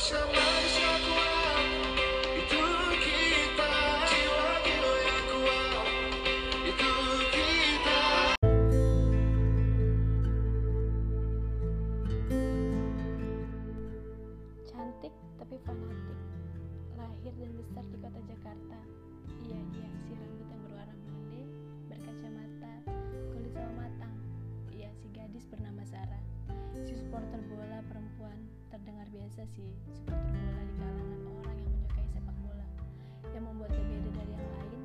Cantik tapi fanatik. Lahir dan besar di kota Jakarta. Iya, iya, si rambut yang berwarna mode, berkacamata, kulit sama matang. Iya, si gadis bernama Sarah. Si supporter bola perempuan. Terdengar biasa sih, supporter bola di kalangan orang yang menyukai sepak bola. Yang membuatnya beda dari yang lain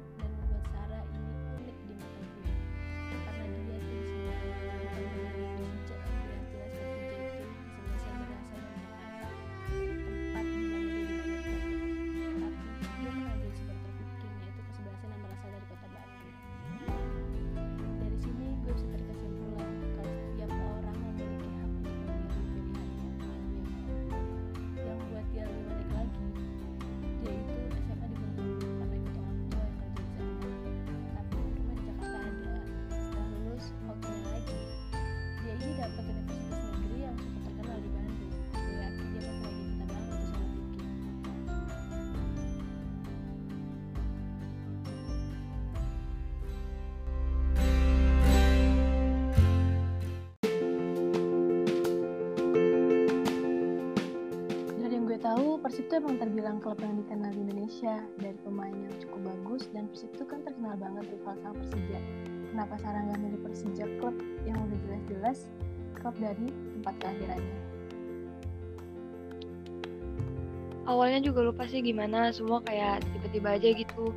Persib itu emang terbilang klub yang dikenal di Indonesia dari pemain yang cukup bagus dan Persib itu kan terkenal banget rival sama Persija. Kenapa Sarah nggak milih Persija? Klub yang udah jelas-jelas klub dari tempat kelahirannya? awalnya juga lupa sih gimana semua kayak tiba-tiba aja gitu.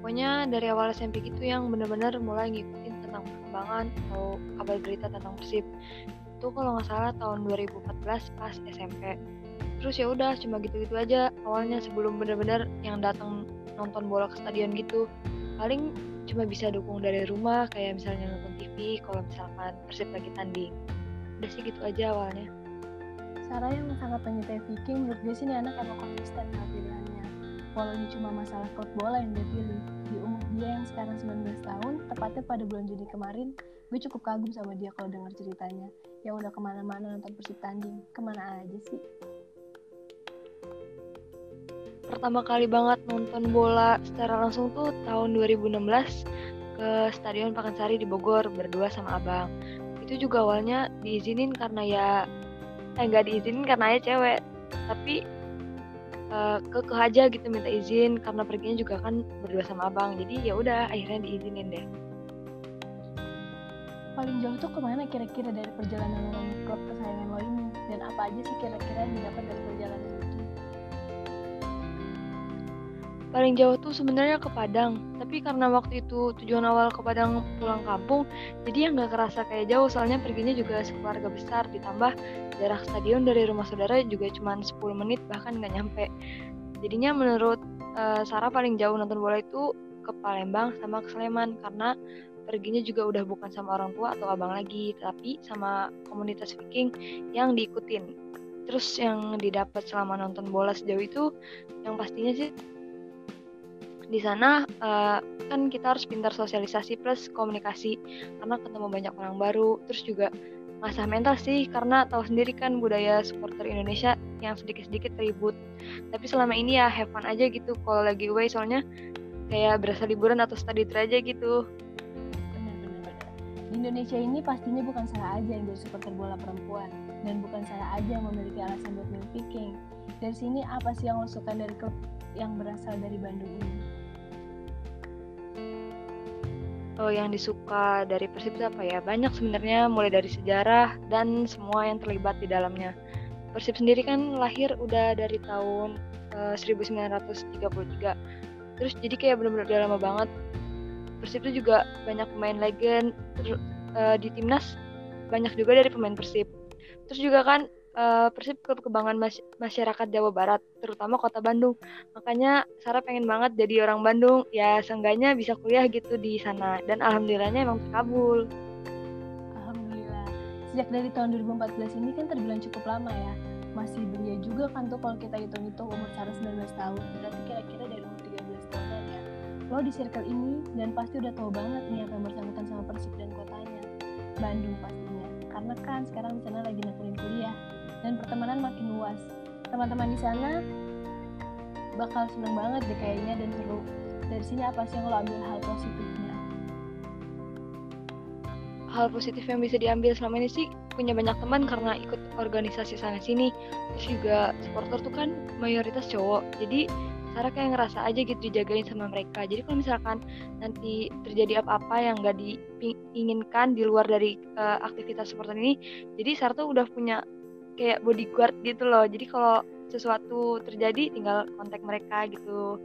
Pokoknya dari awal SMP gitu yang bener-bener mulai ngikutin tentang perkembangan atau kabar berita tentang Persib. Itu kalau nggak salah tahun 2014 pas SMP terus ya udah cuma gitu-gitu aja awalnya sebelum bener-bener yang datang nonton bola ke stadion gitu paling cuma bisa dukung dari rumah kayak misalnya nonton TV kalau misalkan Persib lagi tanding udah sih gitu aja awalnya Sarah yang sangat menyukai Viking, menurut gue sih ini anak emang konsisten dengan pilihannya. Walau ini cuma masalah klub bola yang dia pilih. Di umur dia yang sekarang 19 tahun, tepatnya pada bulan Juni kemarin, gue cukup kagum sama dia kalau dengar ceritanya. Yang udah ke mana-mana nonton Persib tanding. Ke mana aja sih? Pertama kali banget nonton bola secara langsung tuh tahun 2016 ke Stadion Pakansari di Bogor berdua sama abang. Itu juga awalnya diizinin karena ya eh nggak diizinin karena ya cewek, tapi eh, kekeh aja gitu minta izin karena perginya juga kan berdua sama abang. Jadi ya udah akhirnya diizinin deh. Paling jauh tuh ke mana kira-kira dari perjalanan orang klub kesayangan lo ini? Dan apa aja sih kira-kira yang didapat dari perjalanan Paling jauh tuh sebenarnya ke Padang, tapi karena waktu itu tujuan awal ke Padang pulang kampung, jadi ya nggak kerasa kayak jauh soalnya perginya juga sekeluarga besar ditambah jarak stadion dari rumah saudara juga cuma 10 menit bahkan nggak nyampe. Jadinya menurut eh, Sarah paling jauh nonton bola itu ke Palembang sama ke Sleman karena perginya juga udah bukan sama orang tua atau abang lagi, tapi sama komunitas Viking yang diikutin. Terus yang didapat selama nonton bola sejauh itu yang pastinya sih di sana eh, kan kita harus pintar sosialisasi plus komunikasi karena ketemu banyak orang baru terus juga ngasah mental sih karena tahu sendiri kan budaya supporter Indonesia yang sedikit-sedikit ribut tapi selama ini ya have fun aja gitu kalau lagi away soalnya kayak berasa liburan atau study tour aja gitu. Di Indonesia ini pastinya bukan saya aja yang jadi supporter bola perempuan dan bukan saya aja yang memiliki alasan buat milih Viking. Dari sini apa sih yang lo suka dari klub yang berasal dari Bandung ini? Oh, yang disuka dari Persib itu apa ya? Banyak sebenarnya mulai dari sejarah dan semua yang terlibat di dalamnya. Persib sendiri kan lahir udah dari tahun eh, 1933. Terus jadi kayak bener-bener udah lama banget. Persib itu juga banyak pemain legend. Terus eh, di timnas banyak juga dari pemain Persib. Terus juga kan eh, Persib klub kebanggaan mas- masyarakat Jawa Barat, terutama kota Bandung. Makanya Sarah pengen banget jadi orang Bandung, ya seenggaknya bisa kuliah gitu di sana. Dan alhamdulillahnya emang terkabul. Alhamdulillah. Sejak dari tahun 2014 ini kan terbilang cukup lama ya. Masih belia juga kan tuh kalau kita hitung-hitung umur Sarah 19 tahun. Berarti kira-kira dari umur 13 tahunan ya. Lo di circle ini dan pasti udah tahu banget nih apa yang bersangkutan sama Persib dan kotanya. Bandung pastinya. Karena kan sekarang di sana lagi nekunin kuliah dan pertemanan makin luas. teman-teman di sana bakal seneng banget deh kayaknya dan seru. Dari sini apa sih yang lo ambil hal positifnya? Hal positif yang bisa diambil selama ini sih punya banyak teman karena ikut organisasi sana sini. Terus juga supporter tuh kan mayoritas cowok. Jadi Sarah kayak ngerasa aja gitu dijagain sama mereka. Jadi kalau misalkan nanti terjadi apa-apa yang gak diinginkan di luar dari uh, aktivitas supporter ini jadi Sarah tuh udah punya kayak bodyguard gitu loh. Jadi kalau sesuatu terjadi tinggal kontak mereka gitu.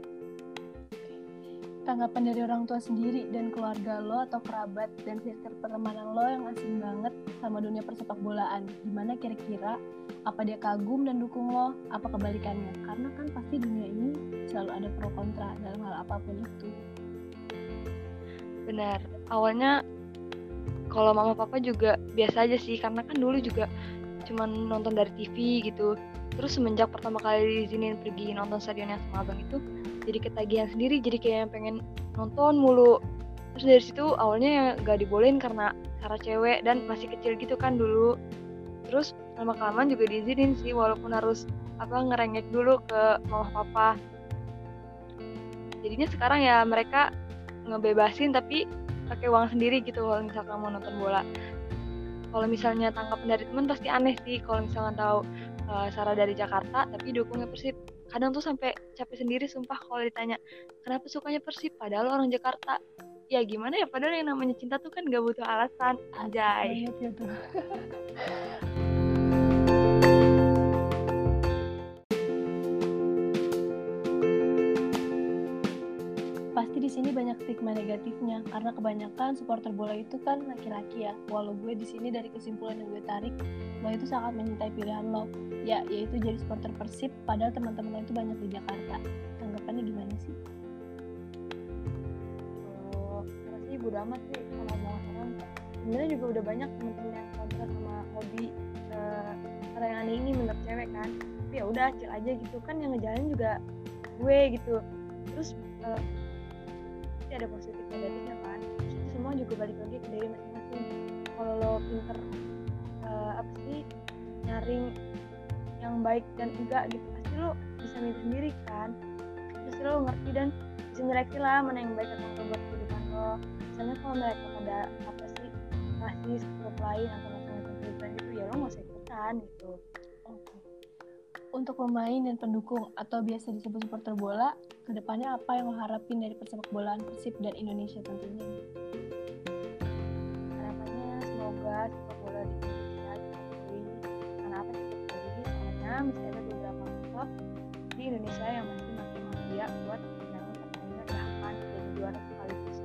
Tanggapan dari orang tua sendiri dan keluarga lo atau kerabat dan circle pertemanan lo yang asing banget sama dunia persepak bolaan gimana kira-kira? Apa dia kagum dan dukung lo? Apa kebalikannya? Karena kan pasti dunia ini selalu ada pro kontra dalam hal apa pun itu. Benar. Awalnya kalau mama papa juga biasa aja sih karena kan dulu juga cuman nonton dari TV gitu. Terus semenjak pertama kali diizinin pergi nonton stadion yang sama abang itu jadi ketagihan sendiri jadi kayak pengen nonton mulu. Terus dari situ awalnya ya gak dibolehin karena cara cewek dan masih kecil gitu kan dulu. Terus lama kelamaan juga diizinin sih walaupun harus apa ngerengek dulu ke mama papa. Jadinya sekarang ya mereka ngebebasin tapi pakai uang sendiri gitu kalau misalkan mau nonton bola kalau misalnya tanggapan dari teman pasti aneh sih kalau misalnya tahu uh, Sarah dari Jakarta tapi dukungnya Persib. Kadang tuh sampai capek sendiri sumpah kalau ditanya kenapa sukanya Persib padahal orang Jakarta? Ya gimana ya padahal yang namanya cinta tuh kan gak butuh alasan anjay sini banyak stigma negatifnya karena kebanyakan supporter bola itu kan laki-laki ya. Walau gue di sini dari kesimpulan yang gue tarik, lo itu sangat mencintai pilihan lo, ya yaitu jadi supporter Persib padahal teman-teman lo itu banyak di Jakarta. Tanggapannya gimana sih? Oh, sih bodo amat sih sama orang. Sebenarnya juga udah banyak teman-teman yang kontra sama hobi uh, yang ini menurut cewek kan. Tapi ya udah acil aja gitu kan yang ngejalanin juga gue gitu. Terus uh, pasti ada positif negatifnya kan. Itu semua juga balik lagi ke diri masing-masing. Kalau lo pinter uh, apa sih nyaring yang baik dan enggak gitu pasti lo bisa milih sendiri kan. Terus lo ngerti dan bisa nyeleksi lah mana yang baik atau enggak buat kehidupan lo. Misalnya kalau mereka pada apa sih masih grup lain atau macam-macam kehidupan itu ya lo nggak usah ikutan gitu untuk pemain dan pendukung atau biasa disebut supporter bola, ke depannya apa yang lo harapin dari persepak bolaan Persib dan Indonesia tentunya? Harapannya semoga sepak bola di Indonesia diakui. Karena apa sih terjadi? Soalnya masih ada beberapa klub di Indonesia yang masih makin mafia buat pertandingan pertandingan bahkan jadi juara sekaligus.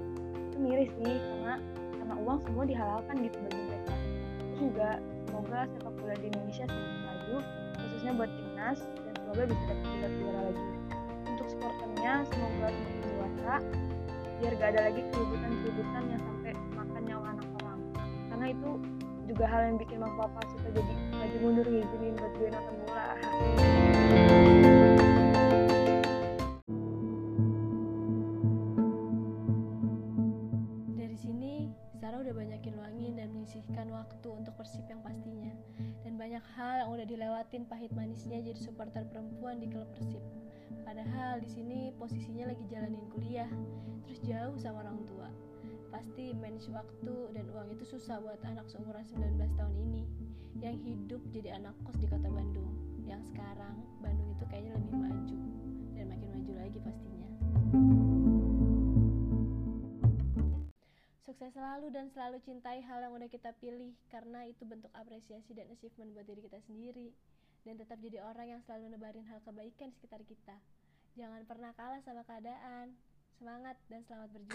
Itu miris sih karena karena uang semua dihalalkan gitu bagi mereka. Terus juga semoga sepak bola di Indonesia semakin maju khususnya buat dan semoga bisa dapat tiga juara lagi. Untuk supporternya semoga semakin dewasa biar gak ada lagi keributan-keributan yang sampai makan nyawa anak orang. Karena itu juga hal yang bikin mama papa suka jadi maju mundur ngizinin buat gue nonton bola udah banyakin luangin dan menyisihkan waktu untuk persib yang pastinya banyak hal yang udah dilewatin pahit manisnya jadi supporter perempuan di klub Persib. Padahal di sini posisinya lagi jalanin kuliah, terus jauh sama orang tua. Pasti manage waktu dan uang itu susah buat anak seumuran 19 tahun ini yang hidup jadi anak kos di kota Bandung. Yang sekarang Bandung selalu dan selalu cintai hal yang udah kita pilih karena itu bentuk apresiasi dan achievement buat diri kita sendiri. Dan tetap jadi orang yang selalu nebarin hal kebaikan di sekitar kita. Jangan pernah kalah sama keadaan. Semangat dan selamat berjuang.